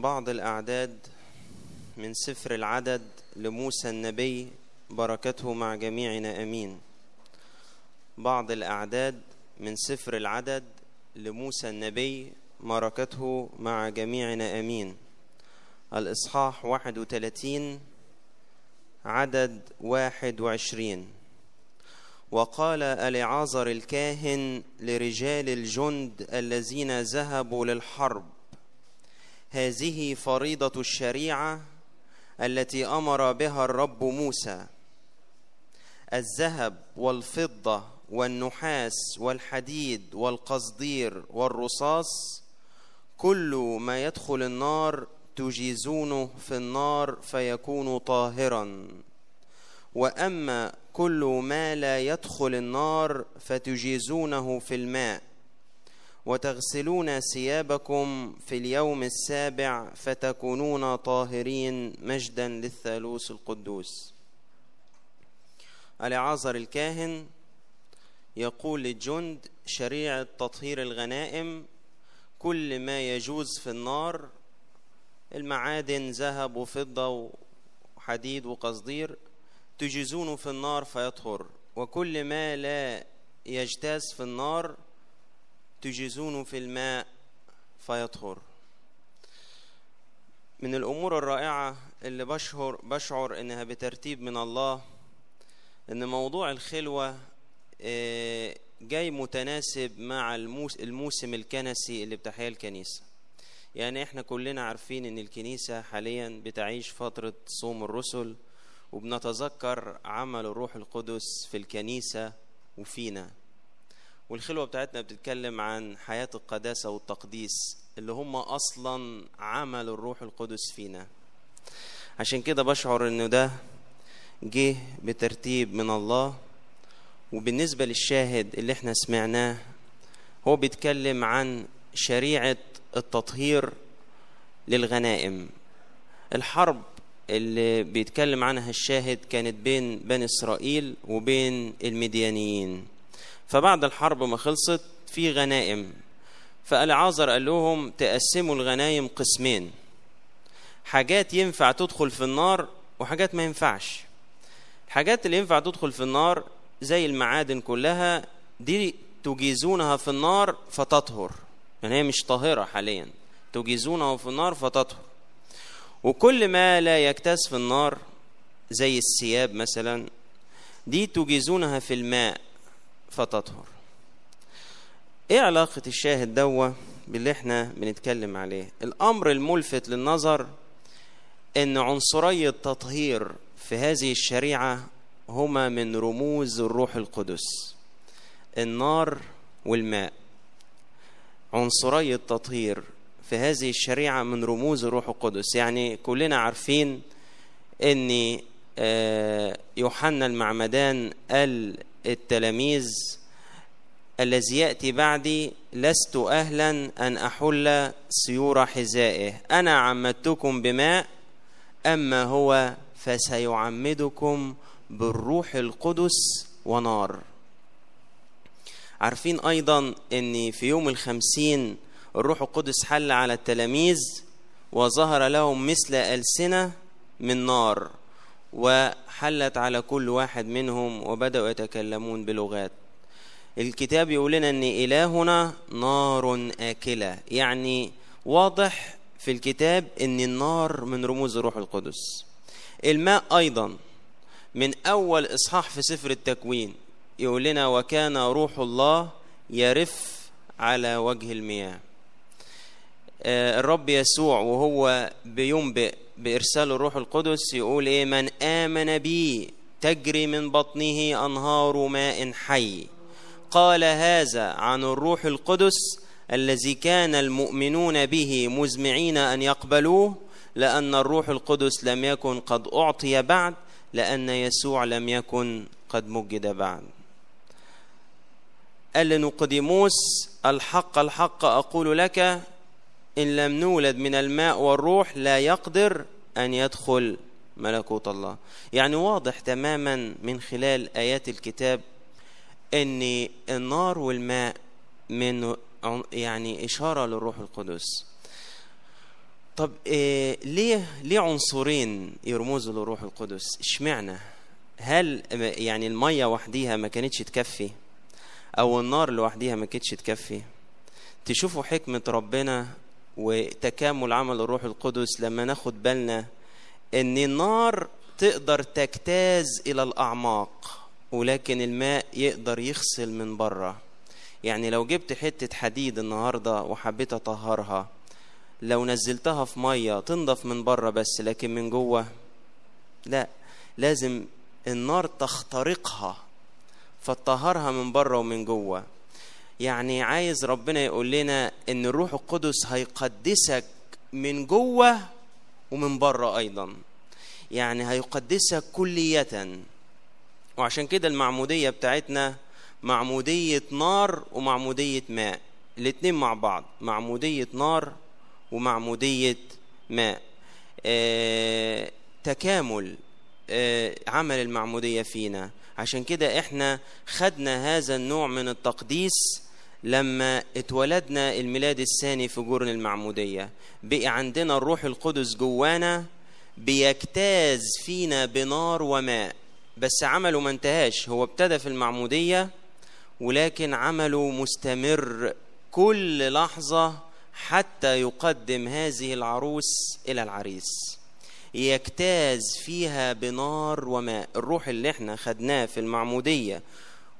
بعض الأعداد من سفر العدد لموسى النبي بركته مع جميعنا أمين. بعض الأعداد من سفر العدد لموسى النبي بركته مع جميعنا أمين. الإصحاح 31 عدد 21 وقال ألعازر الكاهن لرجال الجند الذين ذهبوا للحرب هذه فريضة الشريعة التي أمر بها الرب موسى. الذهب والفضة والنحاس والحديد والقصدير والرصاص كل ما يدخل النار تجيزونه في النار فيكون طاهرا. وأما كل ما لا يدخل النار فتجيزونه في الماء. وتغسلون ثيابكم في اليوم السابع فتكونون طاهرين مجدا للثالوث القدوس. العازر الكاهن يقول للجند شريعة تطهير الغنائم كل ما يجوز في النار المعادن ذهب وفضة وحديد وقصدير تجيزونه في النار فيطهر وكل ما لا يجتاز في النار تجيزونه في الماء فيطهر. من الأمور الرائعة اللي بشعر, بشعر إنها بترتيب من الله إن موضوع الخلوة جاي متناسب مع الموسم الكنسي اللي بتحيا الكنيسة. يعني إحنا كلنا عارفين إن الكنيسة حاليا بتعيش فترة صوم الرسل وبنتذكر عمل الروح القدس في الكنيسة وفينا. والخلوة بتاعتنا بتتكلم عن حياة القداسة والتقديس اللي هم أصلا عمل الروح القدس فينا. عشان كده بشعر إنه ده جه بترتيب من الله. وبالنسبة للشاهد اللي إحنا سمعناه هو بيتكلم عن شريعة التطهير للغنائم. الحرب اللي بيتكلم عنها الشاهد كانت بين بني إسرائيل وبين المديانيين. فبعد الحرب ما خلصت في غنائم. فالعازر قال لهم تقسموا الغنايم قسمين. حاجات ينفع تدخل في النار وحاجات ما ينفعش. الحاجات اللي ينفع تدخل في النار زي المعادن كلها دي تجيزونها في النار فتطهر. يعني هي مش طاهرة حاليا. تجيزونها في النار فتطهر. وكل ما لا يكتاز في النار زي الثياب مثلا دي تجيزونها في الماء. فتطهر. إيه علاقة الشاهد دوا باللي إحنا بنتكلم عليه؟ الأمر الملفت للنظر إن عنصري التطهير في هذه الشريعة هما من رموز الروح القدس النار والماء. عنصري التطهير في هذه الشريعة من رموز الروح القدس. يعني كلنا عارفين ان يوحنا المعمدان قال التلاميذ الذي يأتي بعدي لست أهلا أن أحل سيور حذائه. أنا عمدتكم بماء أما هو فسيعمدكم بالروح القدس ونار. عارفين أيضا أن في يوم الخمسين الروح القدس حل على التلاميذ وظهر لهم مثل ألسنة من نار. وحلت على كل واحد منهم وبدأوا يتكلمون بلغات. الكتاب يقول لنا إن إلهنا نار آكلة. يعني واضح في الكتاب إن النار من رموز الروح القدس. الماء أيضا من أول إصحاح في سفر التكوين. يقول لنا وكان روح الله يرف على وجه المياه. الرب يسوع وهو بينبئ بإرسال الروح القدس يقول إيه؟ من آمن بي تجري من بطنه أنهار ماء حي. قال هذا عن الروح القدس الذي كان المؤمنون به مزمعين أن يقبلوه لأن الروح القدس لم يكن قد أعطي بعد لأن يسوع لم يكن قد مجد بعد. قال لنقديموس الحق الحق أقول لك إن لم نولد من الماء والروح لا يقدر أن يدخل ملكوت الله. يعني واضح تماما من خلال آيات الكتاب إن النار والماء من يعني إشارة للروح القدس. طب إيه ليه ليه عنصرين يرمزوا للروح القدس؟ اشمعنى؟ هل يعني المية وحديها ما كانتش تكفي؟ أو النار لوحديها ما كانتش تكفي؟ تشوفوا حكمة ربنا وتكامل عمل الروح القدس لما ناخد بالنا إن النار تقدر تجتاز إلى الأعماق ولكن الماء يقدر يغسل من بره يعني لو جبت حتة حديد النهارده وحبيت أطهرها لو نزلتها في مية تنضف من بره بس لكن من جوه لا. لازم النار تخترقها فتطهرها من بره ومن جوه. يعني عايز ربنا يقول لنا إن الروح القدس هيقدسك من جوه ومن بره أيضا. يعني هيقدسك كلية. وعشان كده المعمودية بتاعتنا معمودية نار ومعمودية ماء الاتنين مع بعض معمودية نار ومعمودية ماء. آه تكامل آه عمل المعمودية فينا. عشان كده إحنا خدنا هذا النوع من التقديس لما اتولدنا الميلاد الثاني في جرن المعمودية بقي عندنا الروح القدس جوانا بيجتاز فينا بنار وماء. بس عمله ما انتهاش هو ابتدى في المعمودية ولكن عمله مستمر كل لحظة حتى يقدم هذه العروس إلى العريس. يجتاز فيها بنار وماء. الروح اللي إحنا خدناه في المعمودية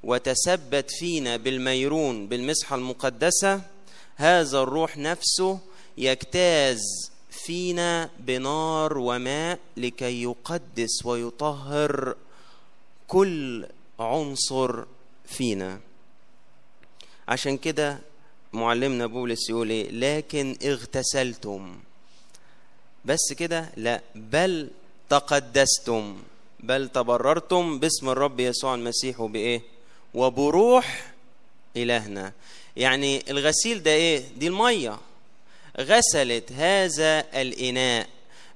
وتثبت فينا بالميرون بالمسحة المقدسة هذا الروح نفسه يجتاز فينا بنار وماء لكي يقدس ويطهر كل عنصر فينا. عشان كده معلمنا بولس يقول إيه؟ لكن اغتسلتم. بس كده لا بل تقدستم بل تبررتم باسم الرب يسوع المسيح وبايه وبروح إلهنا. يعني الغسيل ده إيه؟ دي المية. غسلت هذا الإناء.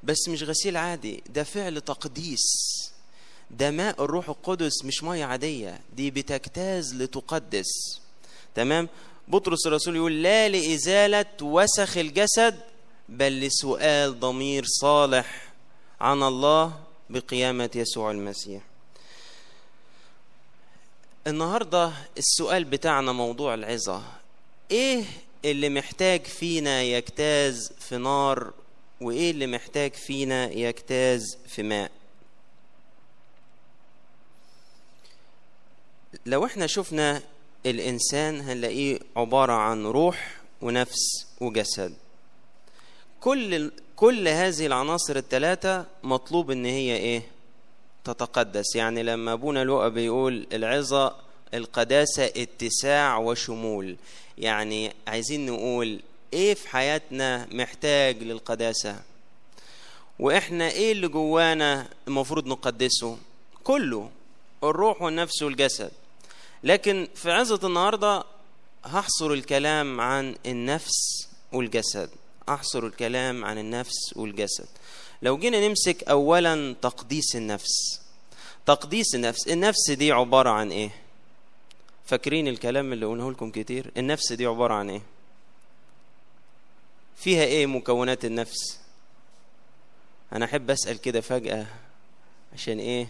بس مش غسيل عادي ده فعل تقديس. ده ماء الروح القدس مش مية عادية. دي بتجتاز لتقدس. تمام؟ بطرس الرسول يقول لا لإزالة وسخ الجسد بل لسؤال ضمير صالح عن الله بقيامة يسوع المسيح. النهارده السؤال بتاعنا موضوع العظة. إيه اللي محتاج فينا يجتاز في نار وإيه اللي محتاج فينا يجتاز في ماء؟ لو إحنا شفنا الإنسان هنلاقيه عبارة عن روح ونفس وجسد. كل كل هذه العناصر الثلاثه مطلوب إن هي إيه؟ تتقدس. يعني لما أبونا لؤى بيقول العظة القداسة اتساع وشمول. يعني عايزين نقول إيه في حياتنا محتاج للقداسة؟ وإحنا إيه اللي جوانا المفروض نقدسه؟ كله الروح والنفس والجسد. لكن في عظة النهاردة هحصر الكلام عن النفس والجسد. أحصر الكلام عن النفس والجسد. لو جينا نمسك أولا تقديس النفس. تقديس النفس النفس دي عبارة عن إيه؟ فاكرين الكلام اللي قلناه لكم كتير؟ النفس دي عبارة عن إيه؟ فيها إيه مكونات النفس؟ أنا أحب أسأل كده فجأة عشان إيه؟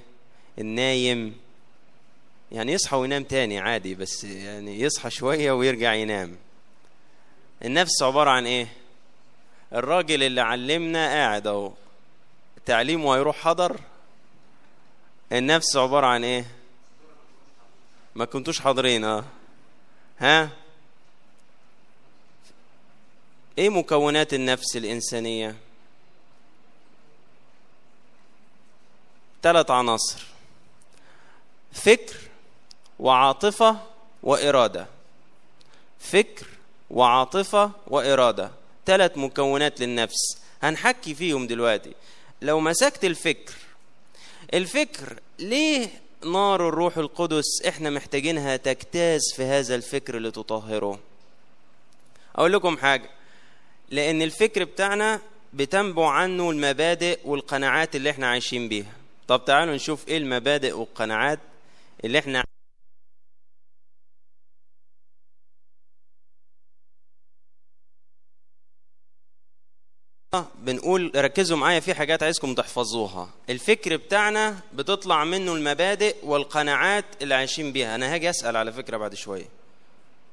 النايم. يعني يصحى وينام تاني عادي بس يعني يصحى شوية ويرجع ينام. النفس عبارة عن إيه؟ الراجل اللي علمنا قاعد أهو. تعليمه هيروح حضر النفس عبارة عن إيه؟ ما كنتوش حاضرين آه. ها؟ إيه مكونات النفس الإنسانية؟ ثلاث عناصر فكر وعاطفة وإرادة. فكر وعاطفة وإرادة. ثلاث مكونات للنفس. هنحكي فيهم دلوقتي. لو مسكت الفكر الفكر ليه نار الروح القدس إحنا محتاجينها تجتاز في هذا الفكر لتطهره أقول لكم حاجة لأن الفكر بتاعنا بتنبع عنه المبادئ والقناعات اللي إحنا عايشين بيها. طب تعالوا نشوف إيه المبادئ والقناعات اللي إحنا بنقول ركزوا معايا في حاجات عايزكم تحفظوها. الفكر بتاعنا بتطلع منه المبادئ والقناعات اللي عايشين بيها. أنا هاجي أسأل على فكرة بعد شوية.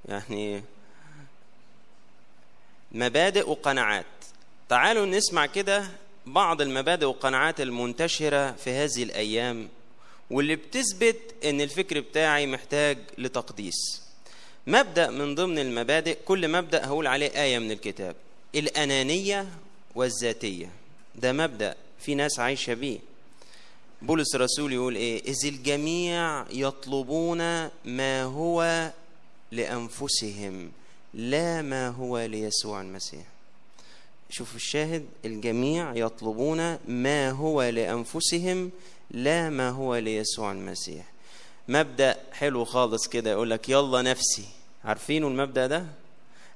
يعني مبادئ وقناعات. تعالوا نسمع كده بعض المبادئ والقناعات المنتشرة في هذه الأيام واللي بتثبت إن الفكر بتاعي محتاج لتقديس. مبدأ من ضمن المبادئ كل مبدأ هقول عليه آية من الكتاب. الأنانية والذاتية. ده مبدأ في ناس عايشة بيه. بولس الرسول يقول إيه؟ إذ الجميع يطلبون ما هو لأنفسهم لا ما هو ليسوع المسيح. شوف الشاهد الجميع يطلبون ما هو لأنفسهم لا ما هو ليسوع المسيح. مبدأ حلو خالص كده يقول لك يلا نفسي. عارفينه المبدأ ده؟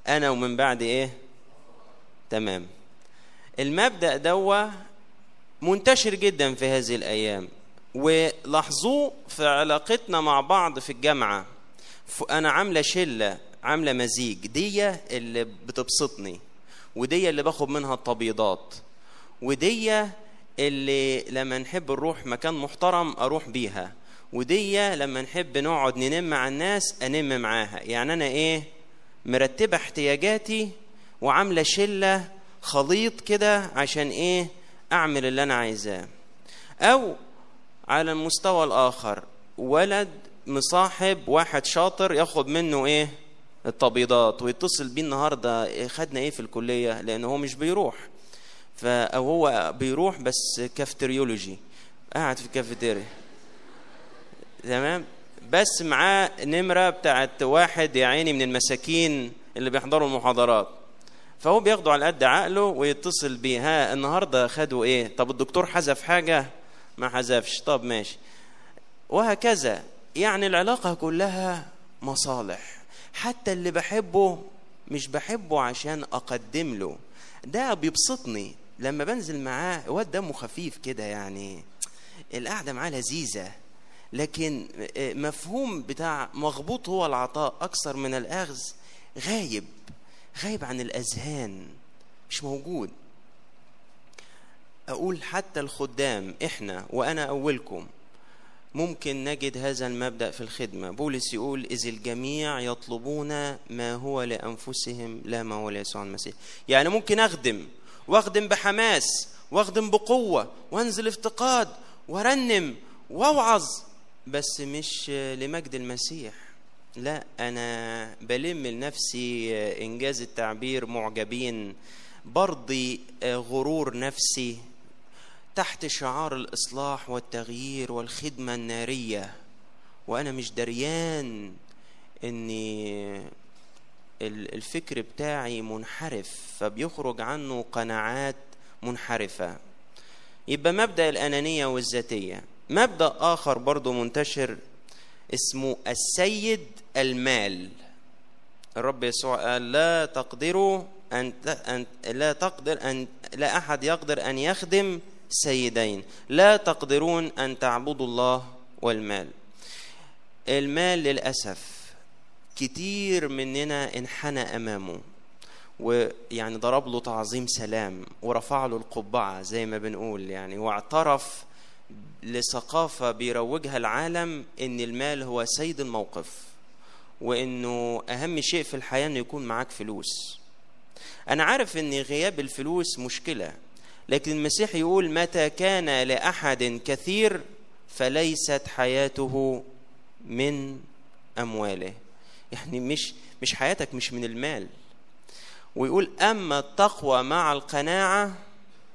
أنا ومن بعد إيه؟ تمام. المبدأ دوا منتشر جدا في هذه الأيام ولاحظوه في علاقتنا مع بعض في الجامعة. أنا عاملة شلة عاملة مزيج. دي اللي بتبسطني ودي اللي باخد منها التبيضات ودي اللي لما نحب نروح مكان محترم أروح بيها ودي لما نحب نقعد ننم مع الناس انم معاها. يعني أنا إيه مرتبة احتياجاتي وعاملة شلة خليط كده عشان إيه؟ أعمل اللي أنا عايزاه. أو على المستوى الآخر ولد مصاحب واحد شاطر ياخد منه إيه؟ التبيضات ويتصل بيه النهارده خدنا إيه في الكلية؟ لأن هو مش بيروح. أو هو بيروح بس كافتريولوجي. قاعد في الكافيتيريا تمام؟ بس معاه نمرة بتاعت واحد يا عيني من المساكين اللي بيحضروا المحاضرات. فهو بياخده على قد عقله ويتصل بيه ها النهارده خدوا إيه؟ طب الدكتور حذف حاجة؟ ما حذفش. طب ماشي. وهكذا. يعني العلاقة كلها مصالح. حتى اللي بحبه مش بحبه عشان أقدم له. ده بيبسطني. لما بنزل معاه واد دمه خفيف كده يعني. القعدة معاه لذيذة. لكن مفهوم بتاع مغبوط هو العطاء أكثر من الأخذ غايب. غايب عن الأذهان مش موجود. أقول حتى الخدام إحنا وأنا أولكم ممكن نجد هذا المبدأ في الخدمة. بولس يقول إذ الجميع يطلبون ما هو لأنفسهم لا ما هو ليسوع المسيح. يعني ممكن أخدم وأخدم بحماس وأخدم بقوة وأنزل افتقاد وأرنم وأوعظ بس مش لمجد المسيح. لا أنا بلم لنفسي إنجاز التعبير معجبين. برضي غرور نفسي تحت شعار الإصلاح والتغيير والخدمة النارية. وأنا مش دريان إني الفكر بتاعي منحرف فبيخرج عنه قناعات منحرفة. يبقى مبدأ الأنانية والذاتية. مبدأ آخر برضو منتشر اسمه السيد المال. الرب يسوع قال لا تقدروا أن, لا تقدر أن لا أحد يقدر أن يخدم سيدين. لا تقدرون أن تعبدوا الله والمال. المال للأسف كتير مننا انحنى أمامه ويعني ضرب له تعظيم سلام ورفع له القبعة زي ما بنقول يعني واعترف لثقافة بيروجها العالم إن المال هو سيد الموقف. وإنه أهم شيء في الحياة إنه يكون معاك فلوس. أنا عارف إن غياب الفلوس مشكلة لكن المسيح يقول متى كان لأحد كثير فليست حياته من أمواله. يعني مش مش حياتك مش من المال. ويقول أما التقوى مع القناعة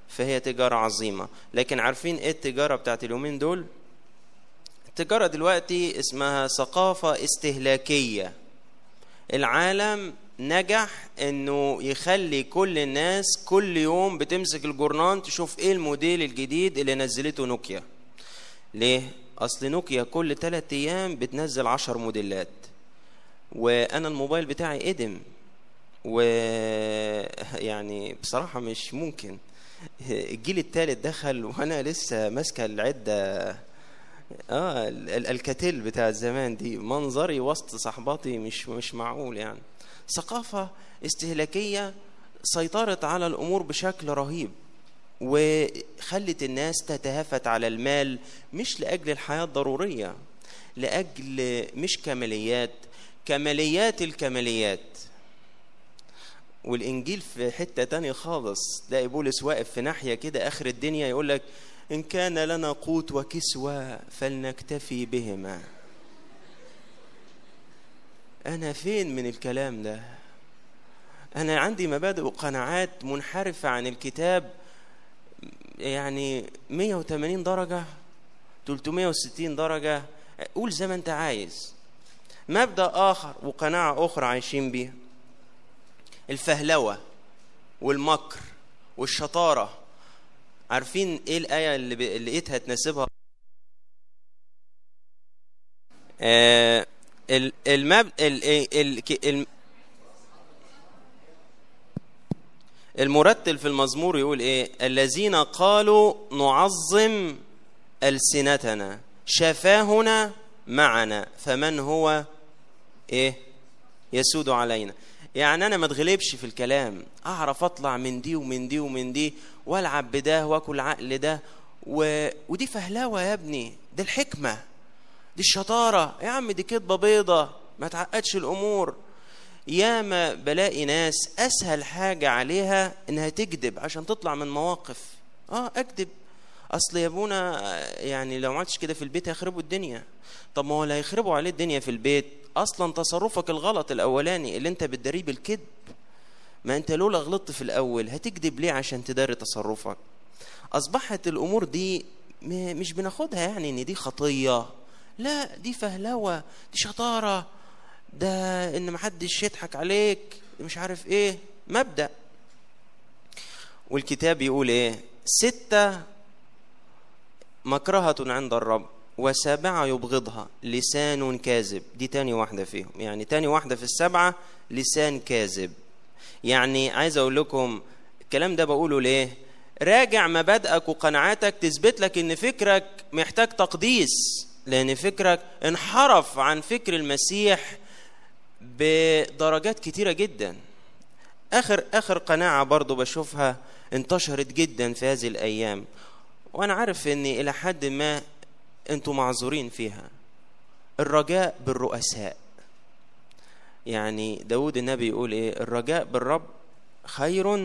فهي تجارة عظيمة. لكن عارفين إيه التجارة بتاعت اليومين دول؟ التجارة دلوقتي اسمها ثقافة استهلاكية. العالم نجح إنه يخلي كل الناس كل يوم بتمسك الجورنان تشوف إيه الموديل الجديد اللي نزلته نوكيا. ليه؟ أصل نوكيا كل ثلاثة أيام بتنزل عشر موديلات. وأنا الموبايل بتاعي قدم و يعني بصراحة مش ممكن. الجيل الثالث دخل وأنا لسه ماسكة العدة آه الكتل بتاع زمان دي منظري وسط صحباتي مش مش معقول يعني. ثقافة استهلاكية سيطرت على الأمور بشكل رهيب وخلت الناس تتهافت على المال مش لأجل الحياة الضرورية لأجل مش كماليات كماليات الكماليات. والإنجيل في حتة تانية خالص تلاقي بولس واقف في ناحية كده آخر الدنيا يقول لك إن كان لنا قوت وكسوة فلنكتفي بهما. أنا فين من الكلام ده؟ أنا عندي مبادئ وقناعات منحرفة عن الكتاب يعني 180 درجة 360 درجة. قول زي ما أنت عايز. مبدأ آخر وقناعة أخرى عايشين بيها. الفهلوة والمكر والشطارة عارفين إيه الآية اللي لقيتها تناسبها آه ال- المب ال ال ال المرتل في المزمور يقول إيه؟ الذين قالوا نعظم ألسنتنا شفاهنا معنا فمن هو؟ إيه؟ يسود علينا. يعني أنا ما اتغلبش في الكلام. أعرف أطلع من دي ومن دي ومن دي وألعب بده وأكل عقل ده و... ودي فهلاوه يا ابني. دي الحكمة. دي الشطارة. يا عم دي كدبه بيضة. ما تعقدش الأمور. ياما بلاقي ناس أسهل حاجة عليها إنها تكذب عشان تطلع من مواقف. آه أكذب. أصل يا أبونا يعني لو ما عملتش كده في البيت هيخربوا الدنيا. طب ما هو اللي هيخربوا عليه الدنيا في البيت. أصلا تصرفك الغلط الأولاني اللي أنت بتداريه بالكذب. ما أنت لولا غلطت في الأول هتكذب ليه عشان تداري تصرفك؟ أصبحت الأمور دي مش بناخدها يعني إن دي خطية. لا دي فهلوة دي شطارة. ده إن محدش يضحك عليك مش عارف إيه. مبدأ. والكتاب يقول إيه؟ ستة مكرهة عند الرب وسابعة يبغضها لسان كاذب. دي تاني واحدة فيهم. يعني تاني واحدة في السبعه لسان كاذب. يعني عايز أقول لكم الكلام ده بقوله ليه؟ راجع مبادئك وقناعاتك تثبت لك إن فكرك محتاج تقديس لأن فكرك انحرف عن فكر المسيح بدرجات كتيرة جدا. آخر آخر قناعة برضو بشوفها انتشرت جدا في هذه الأيام. وأنا عارف ان إلى حد ما أنتم معذورين فيها. الرجاء بالرؤساء. يعني داود النبي يقول إيه؟ الرجاء بالرب خير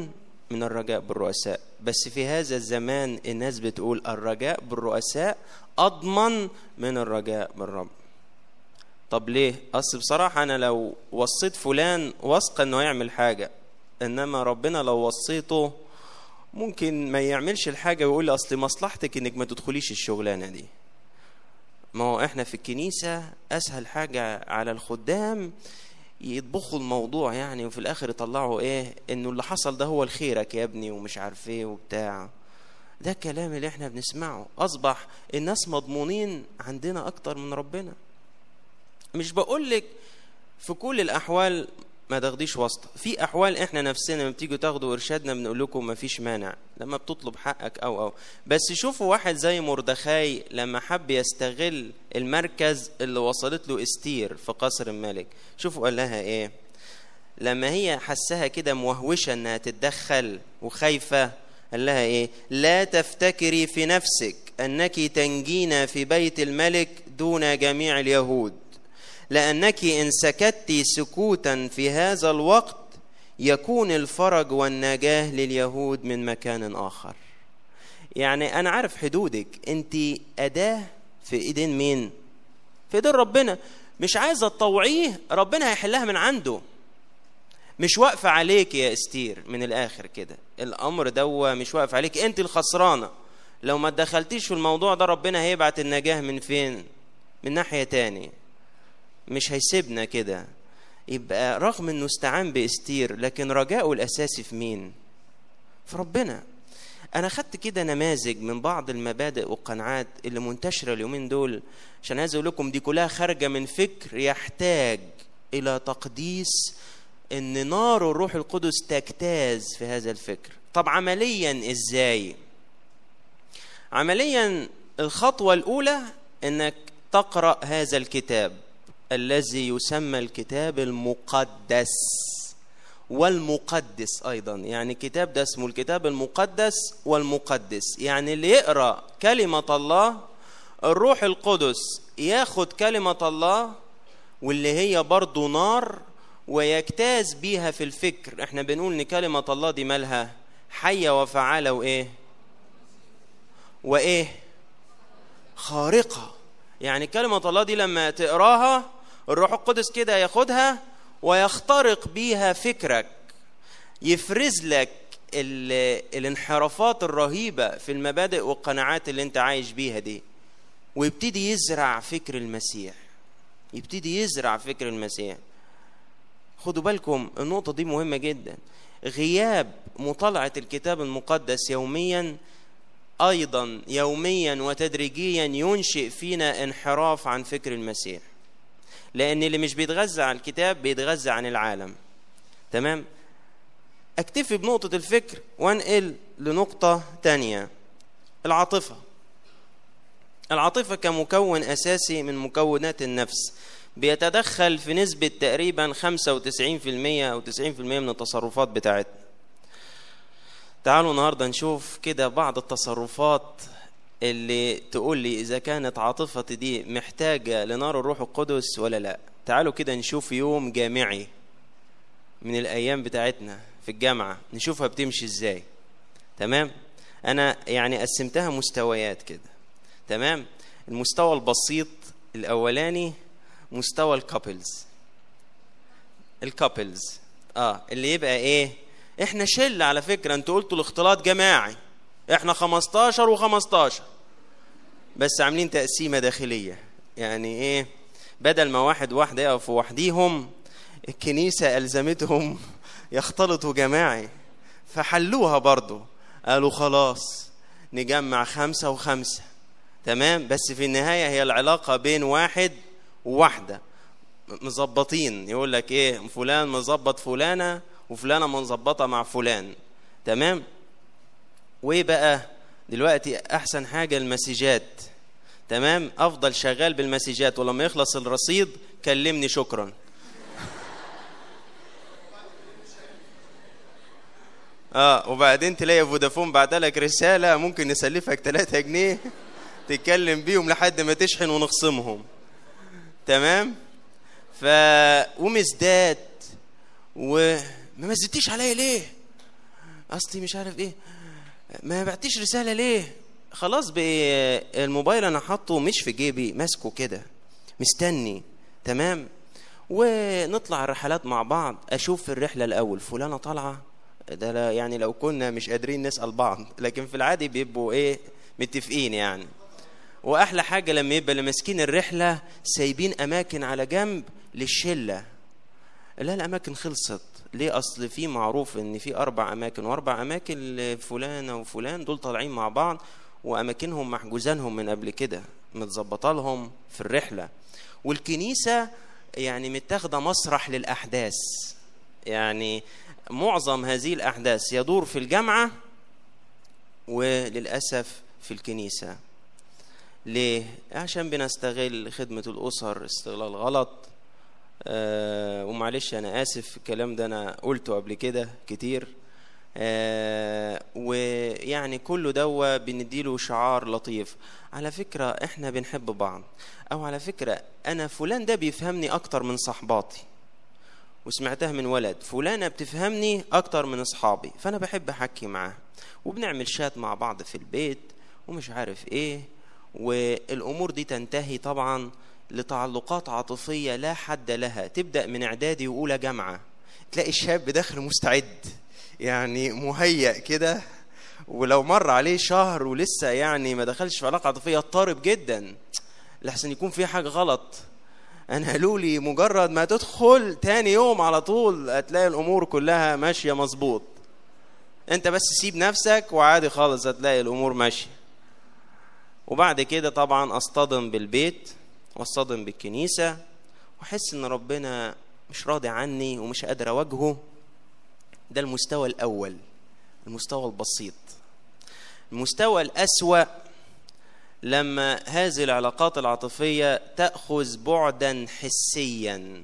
من الرجاء بالرؤساء. بس في هذا الزمان الناس بتقول الرجاء بالرؤساء أضمن من الرجاء بالرب. طب ليه؟ أصل بصراحة أنا لو وصيت فلان واثقة إنه يعمل حاجة إنما ربنا لو وصيته ممكن ما يعملش الحاجة ويقول لي أصل مصلحتك إنك ما تدخليش الشغلانة دي. ما هو إحنا في الكنيسة أسهل حاجة على الخدام يطبخوا الموضوع يعني وفي الآخر يطلعوا إيه؟ إنه اللي حصل ده هو الخيرك يا ابني ومش عارف إيه وبتاع. ده الكلام اللي إحنا بنسمعه. أصبح الناس مضمونين عندنا أكتر من ربنا. مش بقول لك في كل الأحوال ما تاخديش واسطة. في أحوال إحنا نفسنا لما بتيجوا تاخدوا إرشادنا بنقول لكم ما فيش مانع. لما بتطلب حقك أو أو. بس شوفوا واحد زي مردخاي لما حب يستغل المركز اللي وصلت له إستير في قصر الملك. شوفوا قال لها إيه؟ لما هي حسها كده موهوشة إنها تتدخل وخايفة قال لها إيه؟ لا تفتكري في نفسك أنك تنجين في بيت الملك دون جميع اليهود. لأنك إن سكت سكوتا في هذا الوقت يكون الفرج والنجاة لليهود من مكان آخر. يعني أنا عارف حدودك. أنت أداة في ايدين مين؟ في ايدين ربنا. مش عايزه تطوعيه ربنا هيحلها من عنده. مش واقفة عليك يا أستير من الآخر كده. الأمر دوا مش واقف عليك. أنت الخسرانة. لو ما دخلتيش في الموضوع ده ربنا هيبعت النجاة من فين؟ من ناحية تاني مش هيسيبنا كده. يبقى رغم إنه استعان بإستير لكن رجاؤه الأساسي في مين؟ في ربنا. أنا خدت كده نماذج من بعض المبادئ والقناعات اللي منتشرة اليومين دول عشان عايز أقول لكم دي كلها خارجة من فكر يحتاج إلى تقديس إن نار الروح القدس تجتاز في هذا الفكر. طب عمليا إزاي؟ عمليا الخطوة الأولى إنك تقرأ هذا الكتاب. الذي يسمى الكتاب المقدس والمقدس أيضا. يعني الكتاب ده اسمه الكتاب المقدس والمقدس. يعني اللي يقرأ كلمة الله الروح القدس ياخد كلمة الله واللي هي برضو نار ويجتاز بيها في الفكر. إحنا بنقول إن كلمة الله دي مالها؟ حية وفعالة وإيه؟ وإيه؟ خارقة. يعني كلمة الله دي لما تقراها الروح القدس كده ياخدها ويخترق بيها فكرك يفرز لك الانحرافات الرهيبة في المبادئ والقناعات اللي انت عايش بيها دي. ويبتدي يزرع فكر المسيح. يبتدي يزرع فكر المسيح. خدوا بالكم النقطة دي مهمة جدا. غياب مطالعة الكتاب المقدس يوميا أيضا يوميا وتدريجيا ينشئ فينا انحراف عن فكر المسيح. لأن اللي مش بيتغذى على الكتاب بيتغذى عن العالم. تمام؟ أكتفي بنقطة الفكر وأنقل لنقطة تانية. العاطفة. العاطفة كمكون أساسي من مكونات النفس. بيتدخل في نسبة تقريبا 95% أو 90% من التصرفات بتاعتنا. تعالوا النهاردة نشوف كده بعض التصرفات اللي تقول لي إذا كانت عاطفتي دي محتاجة لنار الروح القدس ولا لا. تعالوا كده نشوف يوم جامعي من الأيام بتاعتنا في الجامعة. نشوفها بتمشي إزاي. تمام؟ أنا يعني قسمتها مستويات كده. تمام؟ المستوى البسيط الأولاني مستوى ال couples ال couples آه اللي يبقى إيه؟ إحنا شلة على فكرة. أنتوا قلتوا الاختلاط جماعي. إحنا 15 و15 بس عاملين تقسيمة داخلية. يعني إيه؟ بدل ما واحد واحدة يقفوا وحديهم الكنيسة ألزمتهم يختلطوا جماعي. فحلوها برضو. قالوا خلاص نجمع خمسة وخمسة. تمام؟ بس في النهاية هي العلاقة بين واحد وواحدة. مظبطين. يقول لك إيه؟ فلان مظبط فلانة وفلانة مظبطة مع فلان. تمام؟ وإيه بقى؟ دلوقتي أحسن حاجة المسجات تمام؟ أفضل شغال بالمسجات ولما يخلص الرصيد كلمني شكرا. آه وبعدين تلاقي فودافون بعت لك رسالة ممكن نسلفك 3 جنيه تتكلم بيهم لحد ما تشحن ونخصمهم. تمام؟ ف ومزداد وما مزدتيش عليا ليه؟ أصلي مش عارف إيه. ما بعتيش رسالة ليه؟ خلاص الموبايل أنا حاطه مش في جيبي ماسكه كده مستني تمام؟ ونطلع الرحلات مع بعض أشوف في الرحلة الأول فلانة طالعة ده يعني لو كنا مش قادرين نسأل بعض لكن في العادي بيبقوا إيه متفقين يعني. وأحلى حاجة لما يبقى اللي ماسكين الرحلة سايبين أماكن على جنب للشلة. لا الأماكن خلصت. ليه أصل في معروف إن في أربع أماكن وأربع أماكن لفلانة وفلان دول طالعين مع بعض وأماكنهم محجوزانهم من قبل كده متظبطة لهم في الرحلة. والكنيسة يعني متاخدة مسرح للأحداث. يعني معظم هذه الأحداث يدور في الجامعة وللأسف في الكنيسة. ليه؟ عشان بنستغل خدمة الأسر استغلال غلط. آه ومعلش أنا آسف الكلام ده أنا قلته قبل كده كتير. آه ويعني كله دوا بنديله شعار لطيف. على فكرة إحنا بنحب بعض. أو على فكرة أنا فلان ده بيفهمني أكتر من صحباتي. وسمعتها من ولد فلانة بتفهمني أكتر من أصحابي فأنا بحب أحكي معاه وبنعمل شات مع بعض في البيت ومش عارف إيه والأمور دي تنتهي طبعا لتعلقات عاطفية لا حد لها. تبدأ من إعدادي وأولى جامعة. تلاقي الشاب داخل مستعد يعني مهيأ كده. ولو مر عليه شهر ولسه يعني ما دخلش في علاقة عاطفية اضطرب جدا. لحسن يكون في حاجة غلط. أنا قالوا لي مجرد ما تدخل تاني يوم على طول هتلاقي الأمور كلها ماشية مظبوط. أنت بس سيب نفسك وعادي خالص هتلاقي الأمور ماشية. وبعد كده طبعا أصطدم بالبيت. واصطدم بالكنيسة وأحس إن ربنا مش راضي عني ومش قادر أواجهه. ده المستوى الأول المستوى البسيط. المستوى الأسوأ لما هذه العلاقات العاطفية تأخذ بعدا حسيا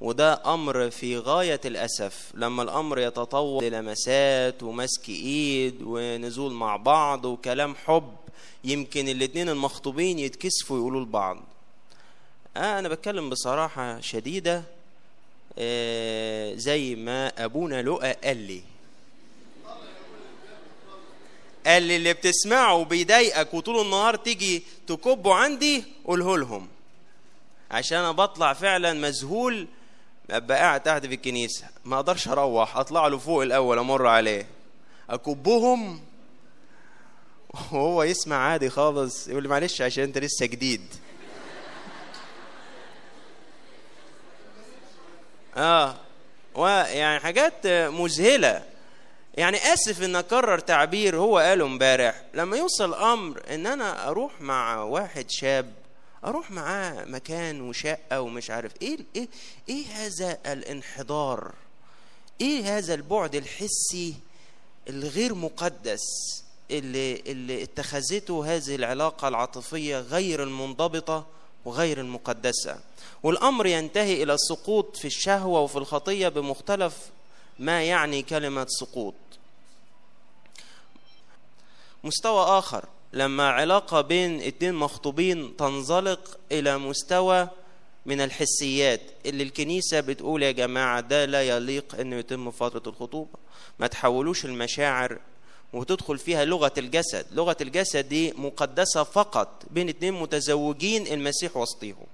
وده أمر في غاية الأسف. لما الأمر يتطور للمسات ومسك إيد ونزول مع بعض وكلام حب يمكن الاتنين المخطوبين يتكسفوا يقولوا لبعض. آه أنا بتكلم بصراحة شديدة آه زي ما أبونا لؤى قال لي. قال لي اللي بتسمعه بيضايقك وطول النهار تيجي تكبه عندي قوله لهم. عشان أنا بطلع فعلا مذهول أبقى قاعد تحت في الكنيسة. ما أقدرش أروح أطلع له فوق الأول أمر عليه. أكبهم؟ وهو يسمع عادي خالص يقول لي معلش عشان أنت لسه جديد. آه. ويعني حاجات مذهلة. يعني آسف إن أكرر تعبير هو قاله امبارح. لما يوصل أمر إن أنا أروح مع واحد شاب أروح معاه مكان وشقة ومش عارف إيه إيه إيه هذا الانحدار؟ إيه هذا البعد الحسي الغير مقدس اللي اللي اتخذته هذه العلاقة العاطفية غير المنضبطة؟ وغير المقدسة. والأمر ينتهي إلى السقوط في الشهوة وفي الخطية بمختلف ما يعني كلمة سقوط. مستوى آخر لما علاقة بين اتنين مخطوبين تنزلق إلى مستوى من الحسيات اللي الكنيسة بتقول يا جماعة ده لا يليق أنه يتم فترة الخطوبة. ما تحولوش المشاعر وتدخل فيها لغة الجسد. لغة الجسد دي مقدسة فقط بين اتنين متزوجين المسيح وسطيهم.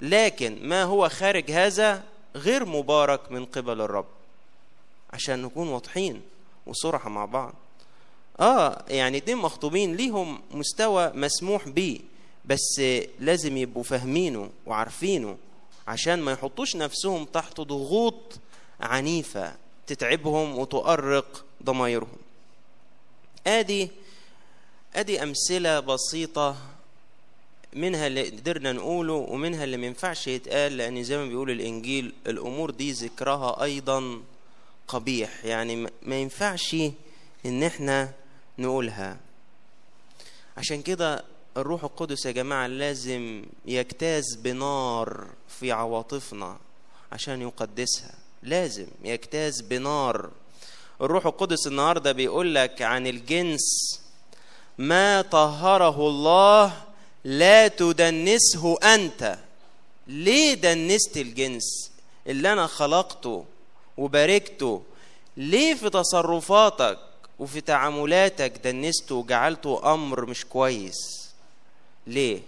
لكن ما هو خارج هذا غير مبارك من قبل الرب. عشان نكون واضحين وصراحة مع بعض. آه يعني اتنين مخطوبين ليهم مستوى مسموح بيه. بس لازم يبقوا فاهمينه وعارفينه عشان ما يحطوش نفسهم تحت ضغوط عنيفة تتعبهم وتؤرق ضمايرهم. ادي ادي أمثلة بسيطة منها اللي قدرنا نقوله ومنها اللي ما ينفعش يتقال لأن زي ما بيقول الإنجيل الأمور دي ذكرها أيضا قبيح. يعني ما ينفعش إن إحنا نقولها. عشان كده الروح القدس يا جماعة لازم يجتاز بنار في عواطفنا عشان يقدسها. لازم يجتاز بنار الروح القدس النهاردة بيقول لك عن الجنس ما طهره الله لا تدنسه أنت. ليه دنست الجنس اللي أنا خلقته وباركته؟ ليه في تصرفاتك وفي تعاملاتك دنسته وجعلته أمر مش كويس؟ ليه؟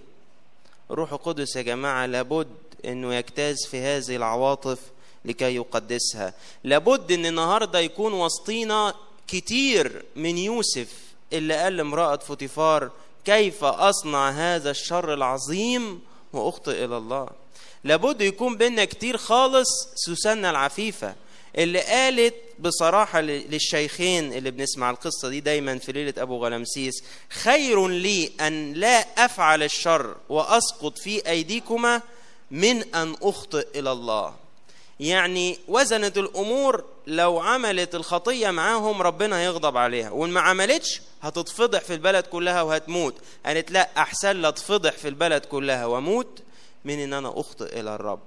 روح القدس يا جماعة لابد إنه يجتاز في هذه العواطف لكي يقدسها. لابد إن النهارده يكون وسطينا كتير من يوسف اللي قال لامرأة فوتيفار كيف أصنع هذا الشر العظيم وأخطئ إلى الله؟ لابد يكون بينا كتير خالص سوسنة العفيفة اللي قالت بصراحة للشيخين اللي بنسمع القصة دي دايما في ليلة أبو غلمسيس خير لي أن لا أفعل الشر وأسقط في أيديكما من أن أخطئ إلى الله. يعني وزنت الأمور لو عملت الخطية معاهم ربنا يغضب عليها وإن ما عملتش هتتفضح في البلد كلها وهتموت. قالت لا أحسن لا تفضح في البلد كلها وأموت من إن أنا أخطئ إلى الرب.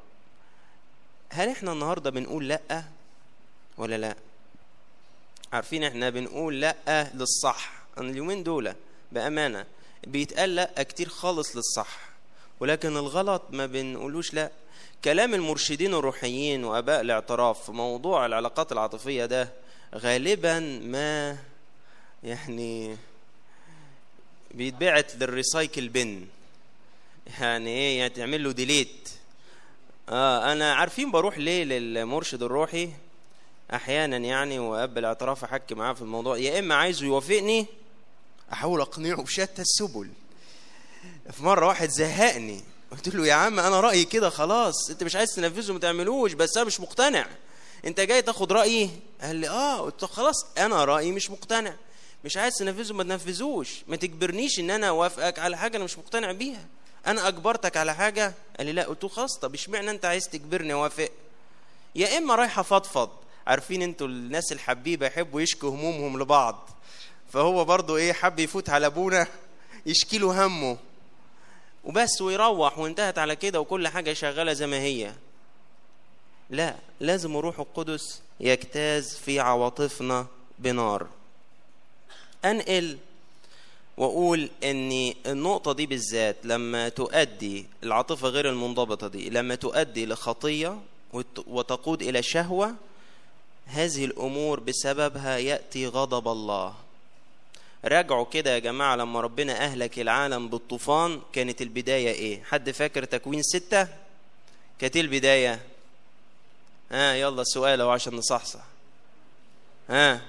هل إحنا النهاردة بنقول لأ ولا لا؟ عارفين إحنا بنقول لأ للصح. اليومين دول بأمانة بيتقال لأ كتير خالص للصح. ولكن الغلط ما بنقولوش لا. كلام المرشدين الروحيين وأباء الاعتراف في موضوع العلاقات العاطفية ده غالبا ما يعني بيتبعت لل recycle bin. يعني إيه؟ يعني تعمل له delete آه أنا عارفين بروح ليه للمرشد الروحي؟ أحيانا يعني وقبل الاعتراف أحكي معاه في الموضوع. يا إما عايزه يوافقني أحاول أقنعه بشتى السبل. في مرة واحد زهقني. قلت له يا عم أنا رأيي كده خلاص. أنت مش عايز تنفذه ما تعملوش بس أنا مش مقتنع. أنت جاي تاخد رأيي؟ قال لي آه. قلت له خلاص أنا رأيي مش مقتنع. مش عايز تنفذه ما تنفذوش. ما تجبرنيش إن أنا أوافقك على حاجة أنا مش مقتنع بيها. أنا أجبرتك على حاجة. قال لي لا. قلت له خلاص طب اشمعنى أنت عايز تجبرني أوافق؟ يا إما رايح افضفض عارفين أنتوا الناس الحبيبة يحبوا يشكوا همومهم لبعض. فهو برضه إيه حب يفوت على أبونا يشكي له همه. وبس ويروح وانتهت على كده وكل حاجة شغالة زي ما هي. لا لازم الروح القدس يجتاز في عواطفنا بنار. أنقل وأقول إن النقطة دي بالذات لما تؤدي العاطفة غير المنضبطة دي لما تؤدي لخطية وتقود إلى شهوة هذه الأمور بسببها يأتي غضب الله. راجعوا كده يا جماعة لما ربنا أهلك العالم بالطوفان كانت البداية إيه؟ حد فاكر تكوين ستة؟ كانت البداية. ها آه يلا سؤال أهو عشان نصحصح. ها. آه.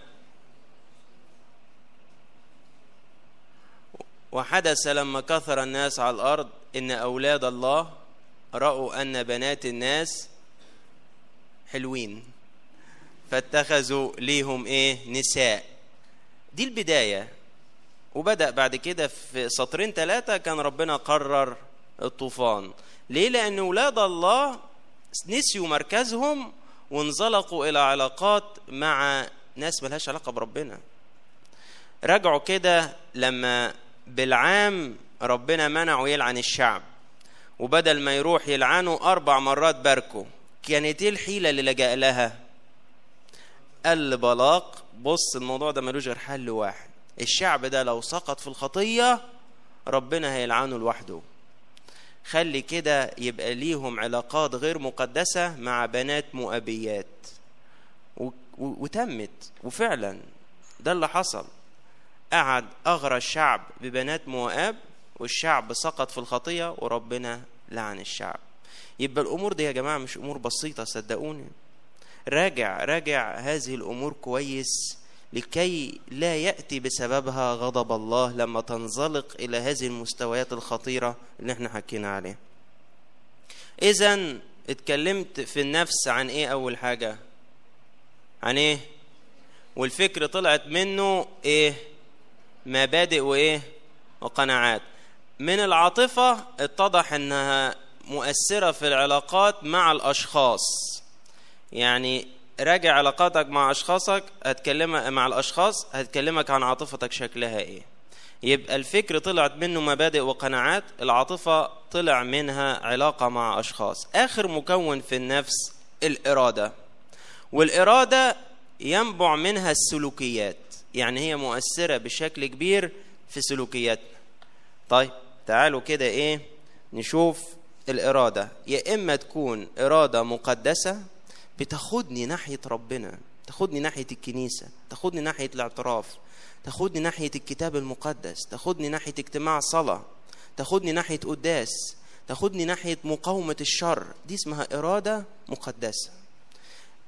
وحدث لما كثر الناس على الأرض إن أولاد الله رأوا أن بنات الناس حلوين. فاتخذوا ليهم إيه؟ نساء. دي البداية. وبدأ بعد كده في سطرين ثلاثة كان ربنا قرر الطوفان. ليه؟ لأن أولاد الله نسيوا مركزهم وانزلقوا إلى علاقات مع ناس ملهاش علاقة بربنا. رجعوا كده لما بالعام ربنا منعه يلعن الشعب. وبدل ما يروح يلعنه أربع مرات باركه. كانت إيه الحيلة اللي لجأ لها؟ قال بلاق بص الموضوع ده ملوش غير حل واحد. الشعب ده لو سقط في الخطية ربنا هيلعنه لوحده. خلي كده يبقى ليهم علاقات غير مقدسة مع بنات مؤبيات. وتمت. وفعلا ده اللي حصل. قعد أغرى الشعب ببنات مؤاب والشعب سقط في الخطية وربنا لعن الشعب. يبقى الأمور دي يا جماعة مش أمور بسيطة صدقوني. راجع راجع هذه الأمور كويس. لكي لا يأتي بسببها غضب الله لما تنزلق إلى هذه المستويات الخطيرة اللي إحنا حكينا عليها. إذا اتكلمت في النفس عن إيه أول حاجة؟ عن إيه؟ والفكر طلعت منه إيه؟ مبادئ وإيه؟ وقناعات. من العاطفة اتضح أنها مؤثرة في العلاقات مع الأشخاص. يعني راجع علاقاتك مع أشخاصك هتكلمك مع الأشخاص هتكلمك عن عاطفتك شكلها إيه. يبقى الفكر طلعت منه مبادئ وقناعات العاطفة طلع منها علاقة مع أشخاص. آخر مكون في النفس الإرادة. والإرادة ينبع منها السلوكيات. يعني هي مؤثرة بشكل كبير في سلوكياتنا طيب تعالوا كده إيه نشوف الإرادة. يا إما تكون إرادة مقدسة بتاخدني ناحية ربنا تاخدني ناحية الكنيسة تاخدني ناحية الاعتراف تاخدني ناحية الكتاب المقدس تاخدني ناحية اجتماع صلاة تاخدني ناحية قداس تاخدني ناحية مقاومة الشر. دي اسمها إرادة مقدسة.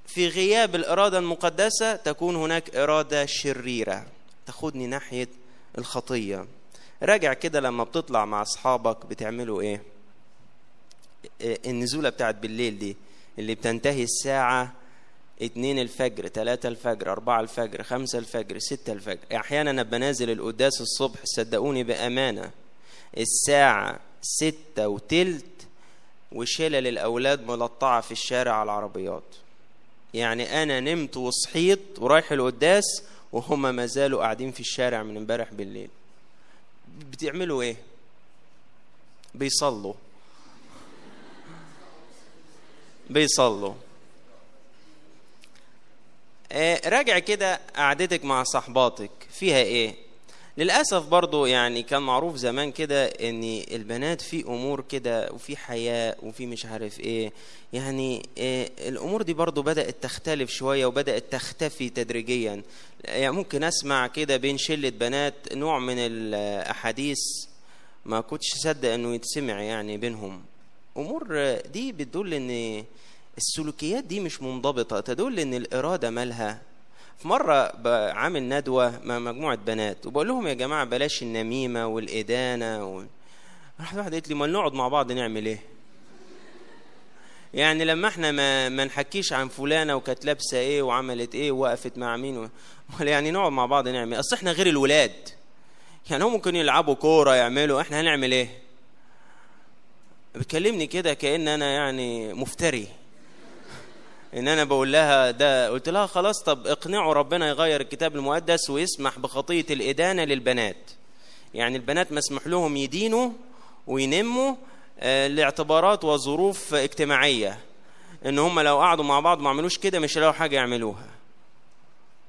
في غياب الإرادة المقدسة تكون هناك إرادة شريرة. تاخدني ناحية الخطية. راجع كده لما بتطلع مع أصحابك بتعملوا إيه النزولة بتاعت بالليل دي. اللي بتنتهي الساعة اتنين الفجر تلاتة الفجر أربعة الفجر خمسة الفجر ستة الفجر. أحيانا أبقى نازل القداس الصبح صدقوني بأمانة الساعة ستة وتلت وشلل الأولاد ملطعة في الشارع على العربيات. يعني أنا نمت وصحيت ورايح القداس وهم ما زالوا قاعدين في الشارع من امبارح بالليل. بتعملوا إيه؟ بيصلوا. بيصلوا. آه راجع كده قعدتك مع صحباتك. فيها إيه؟ للأسف برضو يعني كان معروف زمان كده إن البنات في أمور كده وفي حياء وفي مش عارف إيه. يعني إيه الأمور دي برضو بدأت تختلف شوية وبدأت تختفي تدريجيا. يعني ممكن أسمع كده بين شلة بنات نوع من الأحاديث ما كنتش أصدق إنه يتسمع يعني بينهم. امور دي بتدل إن السلوكيات دي مش منضبطة تدل إن اراده مالها في مرة عامل ندوة مع مجموعة بنات وبقول لهم يا جماعة بلاش النميمة والإدانة و... راحت واحدة قالت لي ما نقعد مع بعض نعمل إيه؟ يعني لما إحنا ما, ما نحكيش عن فلانة وكانت لابسة إيه وعملت إيه ووقفت مع مين و... يعني نقعد مع بعض نعمل إيه؟ أصل إحنا غير الولاد يعني هم ممكن يلعبوا كورة يعملوا إحنا هنعمل إيه؟ بتكلمني كده كأن أنا يعني مفتري. إن أنا بقول لها ده قلت لها خلاص طب اقنعوا ربنا يغير الكتاب المقدس ويسمح بخطية الإدانة للبنات. يعني البنات مسمح لهم يدينوا وينموا لاعتبارات وظروف اجتماعية. إن هم لو قعدوا مع بعض ما عملوش كده مش هيلاقوا حاجة يعملوها.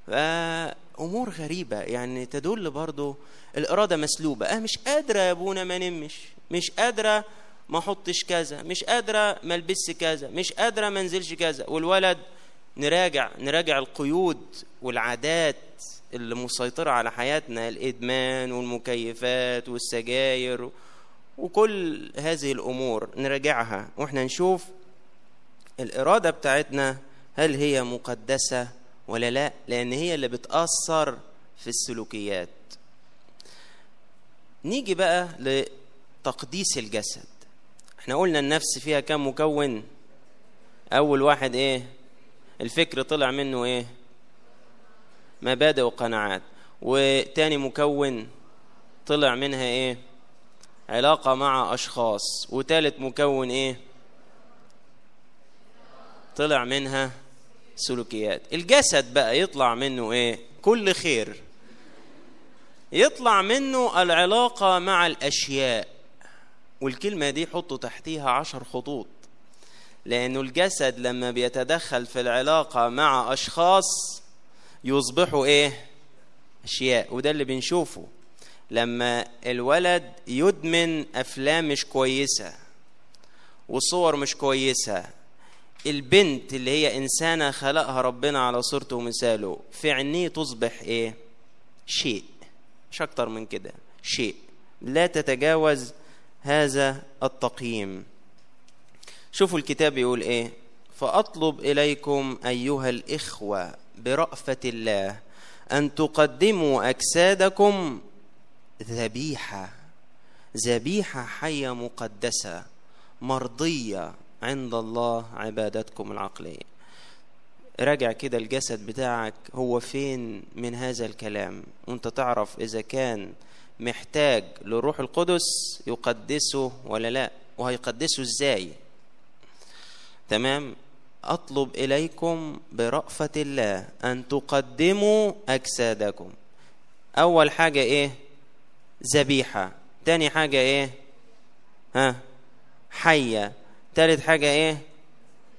فأمور غريبة. يعني تدل برضو الإرادة مسلوبة. آه مش قادرة يا أبونا ما نمش. مش قادرة ما احطش كذا مش قادرة ما ألبسش كذا مش قادرة ما أنزلش كذا. والولد نراجع نراجع القيود والعادات اللي مسيطرة على حياتنا الإدمان والمكيفات والسجاير وكل هذه الأمور نراجعها وإحنا نشوف الإرادة بتاعتنا هل هي مقدسة ولا لا لأن هي اللي بتأثر في السلوكيات. نيجي بقى لتقديس الجسد. إحنا قلنا النفس فيها كم مكون؟ أول واحد إيه؟ الفكر طلع منه إيه؟ مبادئ وقناعات وتاني مكون طلع منها إيه؟ علاقة مع أشخاص. وتالت مكون إيه؟ طلع منها سلوكيات. الجسد بقى يطلع منه إيه؟ كل خير. يطلع منه العلاقة مع الأشياء. والكلمة دي حطوا تحتيها عشر خطوط. لأنه الجسد لما بيتدخل في العلاقة مع أشخاص يصبحوا إيه؟ أشياء. وده اللي بنشوفه. لما الولد يدمن أفلام مش كويسة وصور مش كويسة البنت اللي هي إنسانة خلقها ربنا على صورته ومثاله في عينيه تصبح إيه؟ شيء. مش أكتر من كده. شيء. لا تتجاوز هذا التقييم. شوفوا الكتاب يقول إيه؟ فأطلب إليكم أيها الإخوة برأفة الله أن تقدموا أجسادكم ذبيحة ذبيحة حية مقدسة مرضية عند الله عبادتكم العقلية. راجع كده الجسد بتاعك هو فين من هذا الكلام؟ وأنت تعرف إذا كان محتاج للروح القدس يقدسه ولا لا؟ وهيقدسه إزاي؟ تمام؟ أطلب إليكم برأفة الله أن تقدموا أجسادكم. أول حاجة إيه؟ ذبيحة. تاني حاجة إيه؟ ها؟ حية. تالت حاجة إيه؟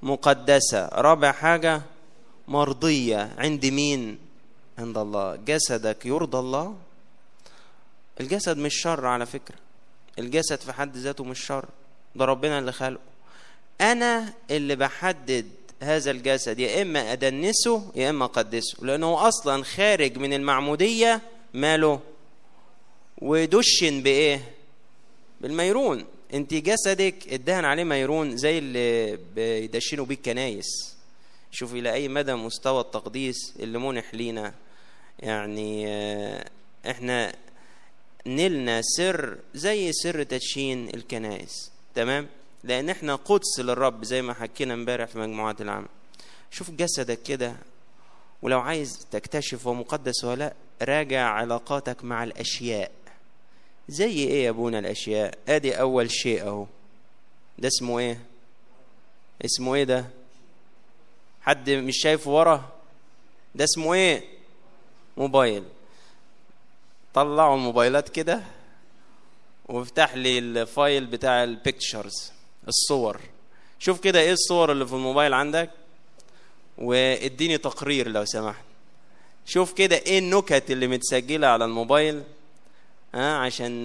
مقدسة. رابع حاجة مرضية. عند مين؟ عند الله. جسدك يرضى الله؟ الجسد مش شر على فكرة. الجسد في حد ذاته مش شر. ده ربنا اللي خلقه. أنا اللي بحدد هذا الجسد يا إما أدنسه يا إما أقدسه. لأنه أصلا خارج من المعمودية ماله. ودشن بإيه؟ بالميرون. أنت جسدك ادهن عليه ميرون زي اللي بيدشنوا بيه الكنايس. شوف إلى أي مدى مستوى التقديس اللي منح لينا. يعني إحنا نلنا سر زي سر تدشين الكنائس. تمام؟ لأن إحنا قدس للرب زي ما حكينا امبارح في مجموعات العمل شوف جسدك كده ولو عايز تكتشف هو مقدس ولا لأ راجع علاقاتك مع الأشياء. زي إيه يا أبونا الأشياء؟ أدي أول شيء أهو. ده اسمه إيه؟ اسمه إيه ده؟ حد مش شايفه ورا؟ ده اسمه إيه؟ موبايل. طلعوا الموبايلات كده وافتح لي ال file بتاع ال pictures الصور. شوف كده إيه الصور اللي في الموبايل عندك واديني تقرير لو سمحت. شوف كده إيه النكت اللي متسجلة على الموبايل ها عشان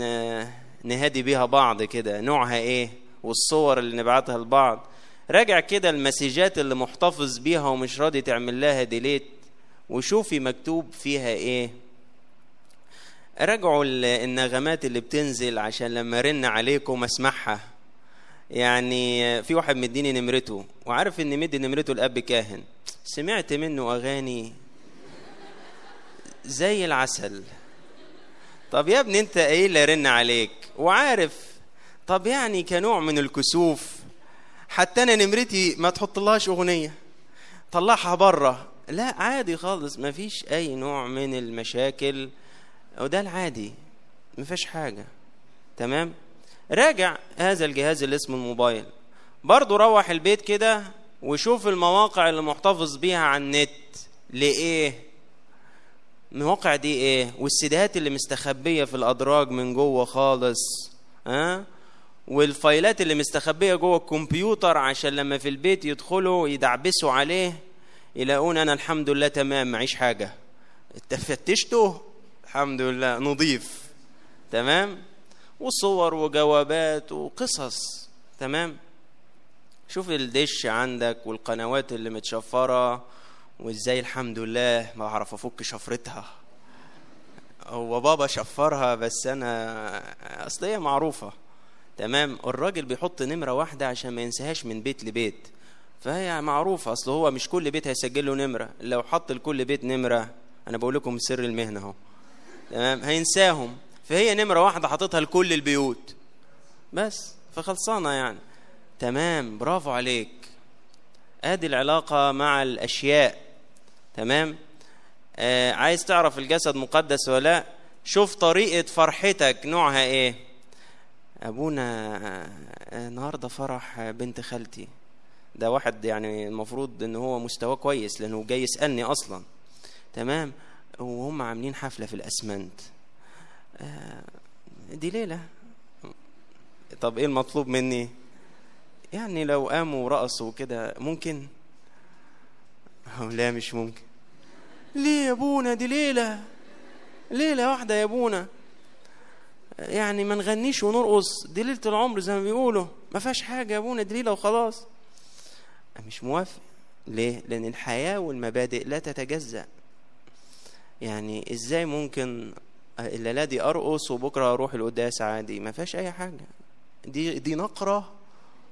نهدي بيها بعض كده نوعها إيه والصور اللي نبعتها لبعض. راجع كده المسجات اللي محتفظ بيها ومش راضي تعمل لها ديليت وشوفي مكتوب فيها إيه. راجعوا النغمات اللي بتنزل عشان لما رن عليكم اسمعها. يعني في واحد مديني نمرته وعارف ان مدي نمرته الاب كاهن. سمعت منه أغاني زي العسل. طب يا ابني أنت إيه اللي رن عليك؟ وعارف طب يعني كنوع من الكسوف. حتى أنا نمرتي ما تحطلهاش أغنية. طلعها بره. لا عادي خالص ما فيش أي نوع من المشاكل. وده العادي ما فيش حاجة. تمام؟ راجع هذا الجهاز اللي اسمه الموبايل. برضه روح البيت كده وشوف المواقع اللي محتفظ بيها على النت. لإيه؟ المواقع دي إيه؟ والسيدات اللي مستخبية في الأدراج من جوه خالص. ها؟ أه؟ والفايلات اللي مستخبية جوه الكمبيوتر عشان لما في البيت يدخلوا يدعبسوا عليه يلاقون أنا الحمد لله تمام معيش انت فتشته الحمد لله نظيف تمام؟ وصور وجوابات وقصص. تمام؟ شوف الدش عندك والقنوات اللي متشفرة وإزاي الحمد لله ما بعرف أفك شفرتها. هو بابا شفرها بس أنا أصل هي معروفة. تمام؟ الراجل بيحط نمرة واحدة عشان ما ينساهاش من بيت لبيت. فهي معروفة أصل هو مش كل بيت هيسجل له نمرة. لو حط لكل بيت نمرة أنا بقول لكم سر المهنة أهو. تمام؟ هينساهم. فهي نمرة واحدة حاططها لكل البيوت. بس. فخلصانة يعني. تمام. برافو عليك. آدي العلاقة مع الأشياء. تمام؟ آه عايز تعرف الجسد مقدس ولا لا؟ شوف طريقة فرحتك. نوعها إيه؟ أبونا آه النهارده فرح بنت خالتي. ده واحد يعني المفروض إن هو مستواه كويس لأنه جاي يسألني أصلا. تمام؟ وهم عاملين حفلة في الأسمنت. آه دي ليلة. طب إيه المطلوب مني؟ يعني لو قاموا ورقصوا كده ممكن؟ لا مش ممكن. ليه يا ابونا دي ليلة. ليلة واحدة يا ابونا يعني ما نغنيش ونرقص. دي ليلة العمر زي ما بيقولوا. ما فيهاش حاجة يا ابونا دي ليلة وخلاص. مش موافق. ليه؟ لأن الحياة والمبادئ لا تتجزأ. يعني إزاي ممكن الليلة دي أرقص وبكرة أروح القداس عادي؟ ما فيهاش أي حاجة. دي دي نقرة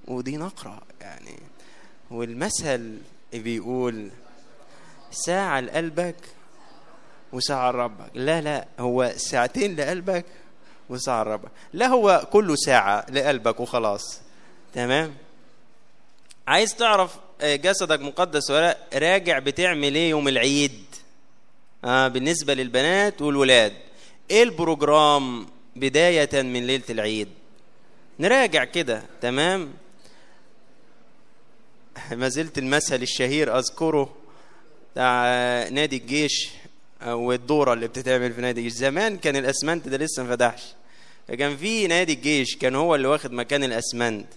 ودي نقرة يعني. والمثل بيقول ساعة لقلبك وساعة لربك. لا لا هو ساعتين لقلبك وساعة لربك. لا هو كله ساعة لقلبك وخلاص. تمام؟ عايز تعرف جسدك مقدس ولا راجع بتعمل إيه يوم العيد؟ آه بالنسبة للبنات والولاد إيه البروجرام بداية من ليلة العيد؟ نراجع كده تمام؟ ما زلت المثل الشهير أذكره بتاع نادي الجيش والدورة اللي بتتعمل في نادي الجيش. زمان كان الأسمنت ده لسه ما فتحش. فكان في نادي الجيش كان هو اللي واخد مكان الأسمنت.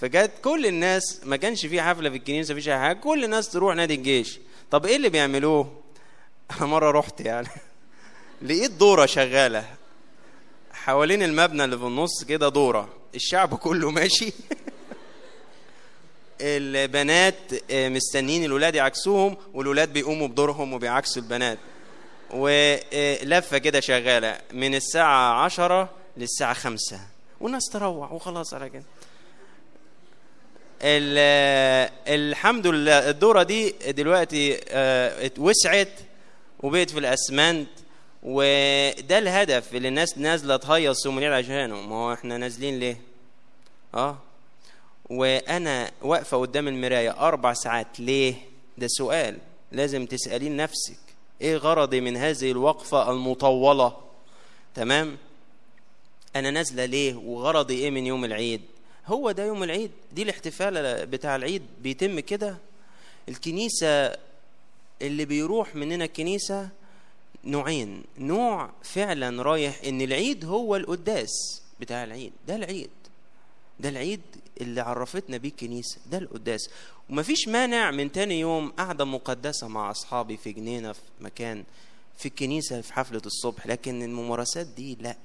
فكانت كل الناس ما كانش في حفلة في الكنيسة مفيش أي حاجة كل الناس تروح نادي الجيش. طب إيه اللي بيعملوه؟ أنا مرة رحت يعني. لقيت دورة شغالة. حوالين المبنى اللي في النص كده دورة. الشعب كله ماشي. البنات مستنيين الولاد يعكسوهم والولاد بيقوموا بدورهم وبيعكسوا البنات. ولفة كده شغالة. من الساعة عشرة للساعة خمسة. والناس تروح وخلاص على كده. الحمد لله. الدورة دي دلوقتي اتوسعت. وبقت في الأسمنت وده الهدف اللي الناس نازلة تهيص العيد عشانه. ما هو إحنا نازلين ليه؟ آه. وأنا واقفة قدام المراية أربع ساعات. ليه؟ ده سؤال. لازم تسأليه لنفسك. إيه غرضي من هذه الوقفة المطولة؟ تمام؟ أنا نازلة ليه؟ وغرضي إيه من يوم العيد؟ هو ده يوم العيد. دي الاحتفال بتاع العيد. بيتم كده؟ الكنيسة اللي بيروح مننا الكنيسة نوعين. نوع فعلا رايح إن العيد هو القداس بتاع العيد. ده العيد. ده العيد اللي عرفتنا بيه الكنيسة ده القداس. ومفيش مانع من تاني يوم قعدة مقدسة مع أصحابي في جنينة في مكان في الكنيسة في حفلة الصبح. لكن الممارسات دي لا.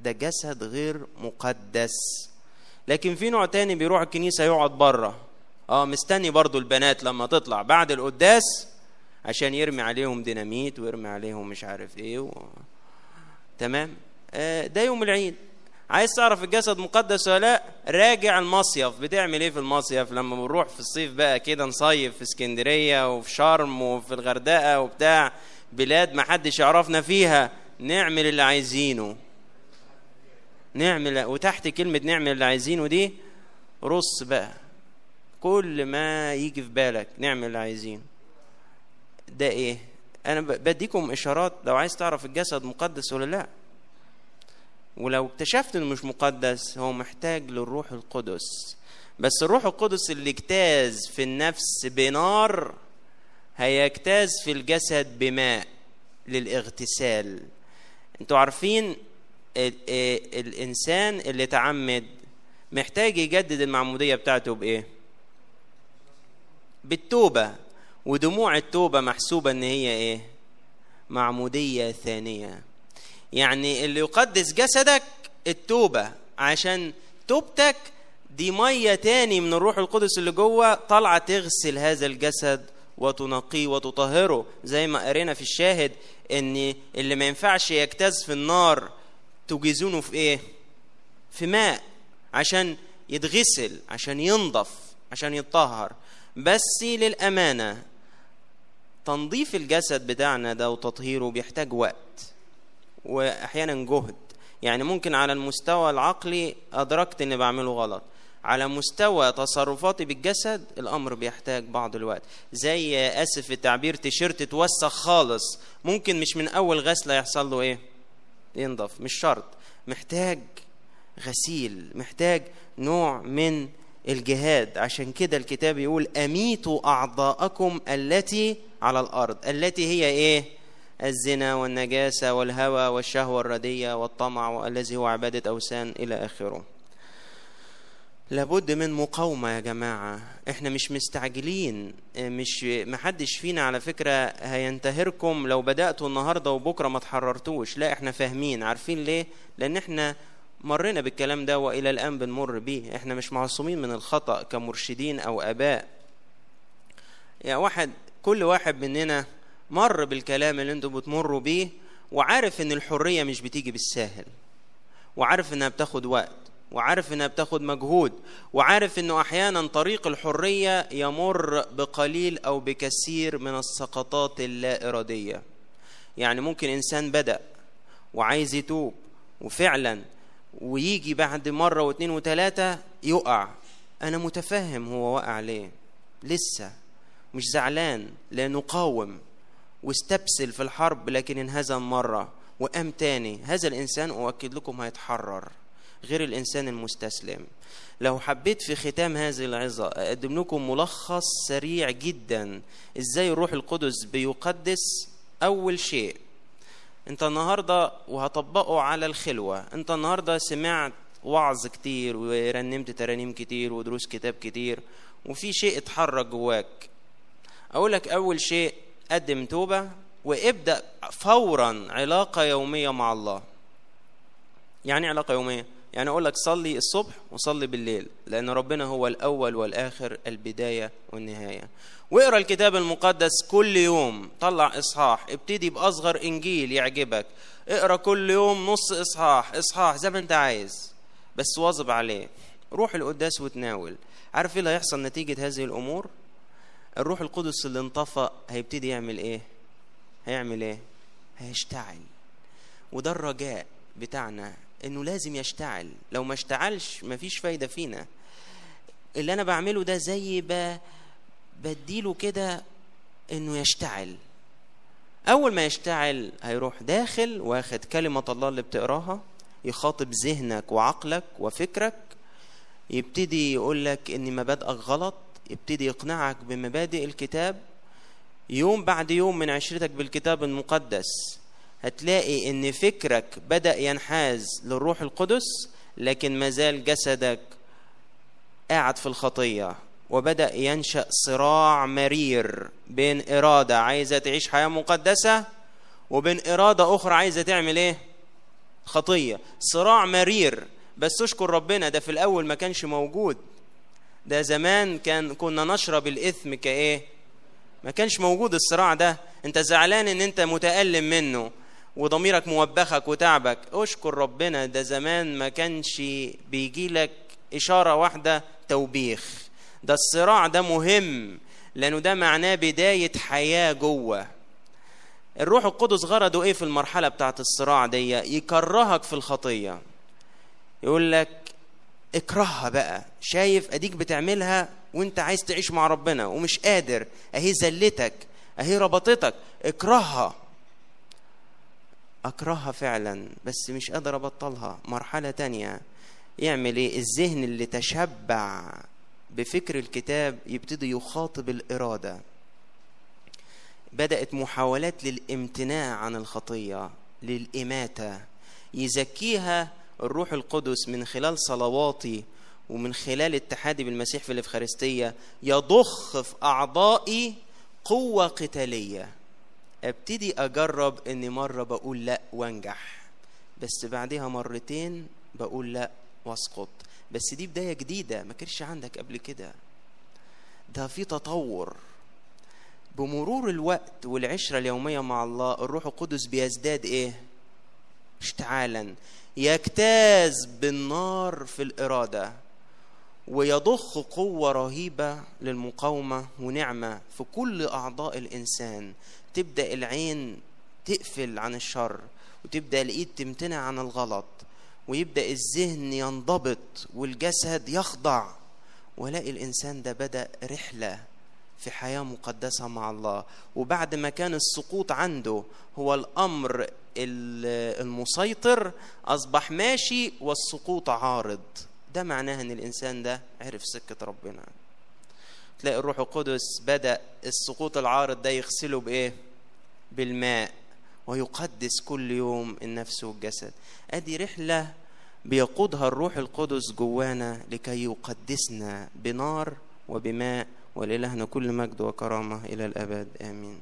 ده جسد غير مقدس. لكن في نوع تاني بيروح الكنيسة يقعد بره. آه مستني برضو البنات لما تطلع. بعد القداس عشان يرمي عليهم ديناميت ويرمي عليهم مش عارف إيه و... تمام؟ آه ده يوم العيد. عايز تعرف الجسد مقدس ولا لا؟ راجع المصيف. بتعمل إيه في المصيف؟ لما بنروح في الصيف بقى كده نصيف في اسكندرية وفي شرم وفي الغردقة وبتاع بلاد ما حدش يعرفنا فيها. نعمل اللي عايزينه. نعمل وتحت كلمة نعمل اللي عايزينه دي رص بقى. كل ما يجي في بالك نعمل اللي عايزينه. ده إيه؟ أنا بديكم إشارات لو عايز تعرف الجسد مقدس ولا لأ. ولو اكتشفت إنه مش مقدس هو محتاج للروح القدس. بس الروح القدس اللي اجتاز في النفس بنار هيجتاز في الجسد بماء للاغتسال. أنتوا عارفين الإنسان اللي تعمد محتاج يجدد المعمودية بتاعته بإيه؟ بالتوبة. ودموع التوبة محسوبة إن هي إيه؟ معمودية ثانية. يعني اللي يقدس جسدك التوبة عشان توبتك دي مية تاني من الروح القدس اللي جوه طالعة تغسل هذا الجسد وتنقيه وتطهره. زي ما قرينا في الشاهد إن اللي ما ينفعش يجتاز في النار تجيزونه في إيه؟ في ماء عشان يتغسل عشان ينضف عشان يتطهر. بس للأمانة تنظيف الجسد بتاعنا ده وتطهيره بيحتاج وقت وأحيانا جهد. يعني ممكن على المستوى العقلي أدركت إني بعمله غلط. على مستوى تصرفاتي بالجسد الأمر بيحتاج بعض الوقت. زي آسف التعبير تيشيرت اتوسخ خالص. ممكن مش من أول غسلة يحصل له إيه؟ ينضف. مش شرط. محتاج غسيل. محتاج نوع من الجهاد. عشان كده الكتاب يقول أميتوا أعضاءكم التي على الأرض التي هي إيه؟ الزنا والنجاسة والهوى والشهوة الردية والطمع والذي هو عبادة أوثان إلى آخره. لابد من مقاومة يا جماعة. إحنا مش مستعجلين مش محدش فينا على فكرة هينتهركم لو بدأتوا النهاردة وبكرة ما تحررتوش. لا إحنا فاهمين. عارفين ليه؟ لأن إحنا مرينا بالكلام ده وإلى الآن بنمر بيه. إحنا مش معصومين من الخطأ كمرشدين أو آباء. يا واحد كل واحد مننا مر بالكلام اللي أنتوا بتمروا بيه وعارف إن الحرية مش بتيجي بالساهل وعارف إنها بتاخد وقت وعارف إنها بتاخد مجهود وعارف إنه أحيانا طريق الحرية يمر بقليل أو بكثير من السقطات اللا اراديه يعني ممكن إنسان بدأ وعايز يتوب وفعلا ويجي بعد مرة واثنين وثلاثه يقع. أنا متفهم هو وقع ليه لسه. مش زعلان لأنه قاوم واستبسل في الحرب لكن انهزم مرة وقام تاني هذا الإنسان أؤكد لكم هيتحرر غير الإنسان المستسلم. لو حبيت في ختام هذه العظة أقدم لكم ملخص سريع جدا. إزاي الروح القدس بيقدس أول شيء؟ أنت النهاردة وهطبقه على الخلوة. أنت النهاردة سمعت وعظ كتير ورنمت ترانيم كتير ودروس كتاب كتير وفي شيء اتحرك جواك. أقول لك أول شيء قدم توبة وابدأ فورا علاقة يومية مع الله. يعني علاقة يومية؟ يعني أقول لك صلي الصبح وصلي بالليل لأن ربنا هو الأول والآخر البداية والنهاية. واقرأ الكتاب المقدس كل يوم طلع إصحاح ابتدي بأصغر إنجيل يعجبك. اقرأ كل يوم نص إصحاح إصحاح زي ما أنت عايز بس واظب عليه. روح القداس وتناول. عارف إيه اللي هيحصل نتيجة هذه الأمور؟ الروح القدس اللي انطفى هيبتدي يعمل إيه؟ هيعمل إيه؟ هيشتعل. وده الرجاء بتاعنا إنه لازم يشتعل. لو ما اشتعلش مفيش فايدة فينا. اللي أنا بعمله ده زي ب... بديله كده إنه يشتعل. أول ما يشتعل هيروح داخل واخد كلمة الله اللي بتقراها يخاطب ذهنك وعقلك وفكرك يبتدي يقول لك ان مبادئك غلط يبتدي يقنعك بمبادئ الكتاب يوم بعد يوم من عشرتك بالكتاب المقدس هتلاقي إن فكرك بدأ ينحاز للروح القدس لكن ما زال جسدك قاعد في الخطية وبدأ ينشأ صراع مرير بين إرادة عايزة تعيش حياة مقدسة وبين إرادة أخرى عايزة تعمل إيه؟ خطية. صراع مرير. بس اشكر ربنا ده في الأول ما كانش موجود. ده زمان كان كنا نشرب الإثم كإيه؟ ما كانش موجود الصراع ده. أنت زعلان إن أنت متألم منه وضميرك موبخك وتعبك. أشكر ربنا ده زمان ما كانش بيجي لك إشارة واحدة توبيخ. ده الصراع ده مهم لأنه ده معناه بداية حياة جوة. الروح القدس غرضه إيه في المرحلة بتاعت الصراع دي؟ يكرهك في الخطية. يقول لك اكرهها بقى. شايف أديك بتعملها وانت عايز تعيش مع ربنا ومش قادر. أهي زلتك أهي ربطتك. اكرهها. أكرهها فعلا بس مش قادر أبطلها. مرحلة تانية. يعمل إيه؟ الذهن اللي تشبع بفكر الكتاب يبتدي يخاطب الإرادة. بدأت محاولات للامتناع عن الخطية للإماتة. يزكيها الروح القدس من خلال صلواتي ومن خلال اتحادي بالمسيح في الإفخارستية يضخ في أعضائي قوة قتالية. أبتدي أجرب إني مرة بقول لأ وأنجح بس بعدها مرتين بقول لأ وأسقط. بس دي بداية جديدة ما كانش عندك قبل كده. ده في تطور. بمرور الوقت والعشرة اليومية مع الله الروح القدس بيزداد إيه؟ اشتعالا يجتاز بالنار في الإرادة ويضخ قوة رهيبة للمقاومة ونعمة في كل أعضاء الإنسان. تبدأ العين تقفل عن الشر وتبدأ الإيد تمتنع عن الغلط ويبدأ الذهن ينضبط والجسد يخضع. ولاقي الإنسان ده بدأ رحلة في حياة مقدسة مع الله. وبعد ما كان السقوط عنده هو الأمر المسيطر أصبح ماشي والسقوط عارض. ده معناه أن الإنسان ده عرف سكة ربنا. تلاقي الروح القدس بدأ السقوط العارض ده يغسله بإيه؟ بالماء ويقدس كل يوم النفس والجسد. أدي رحلة بيقودها الروح القدس جوانا لكي يقدسنا بنار وبماء ولإلهنا كل مجد وكرامة إلى الأبد. آمين.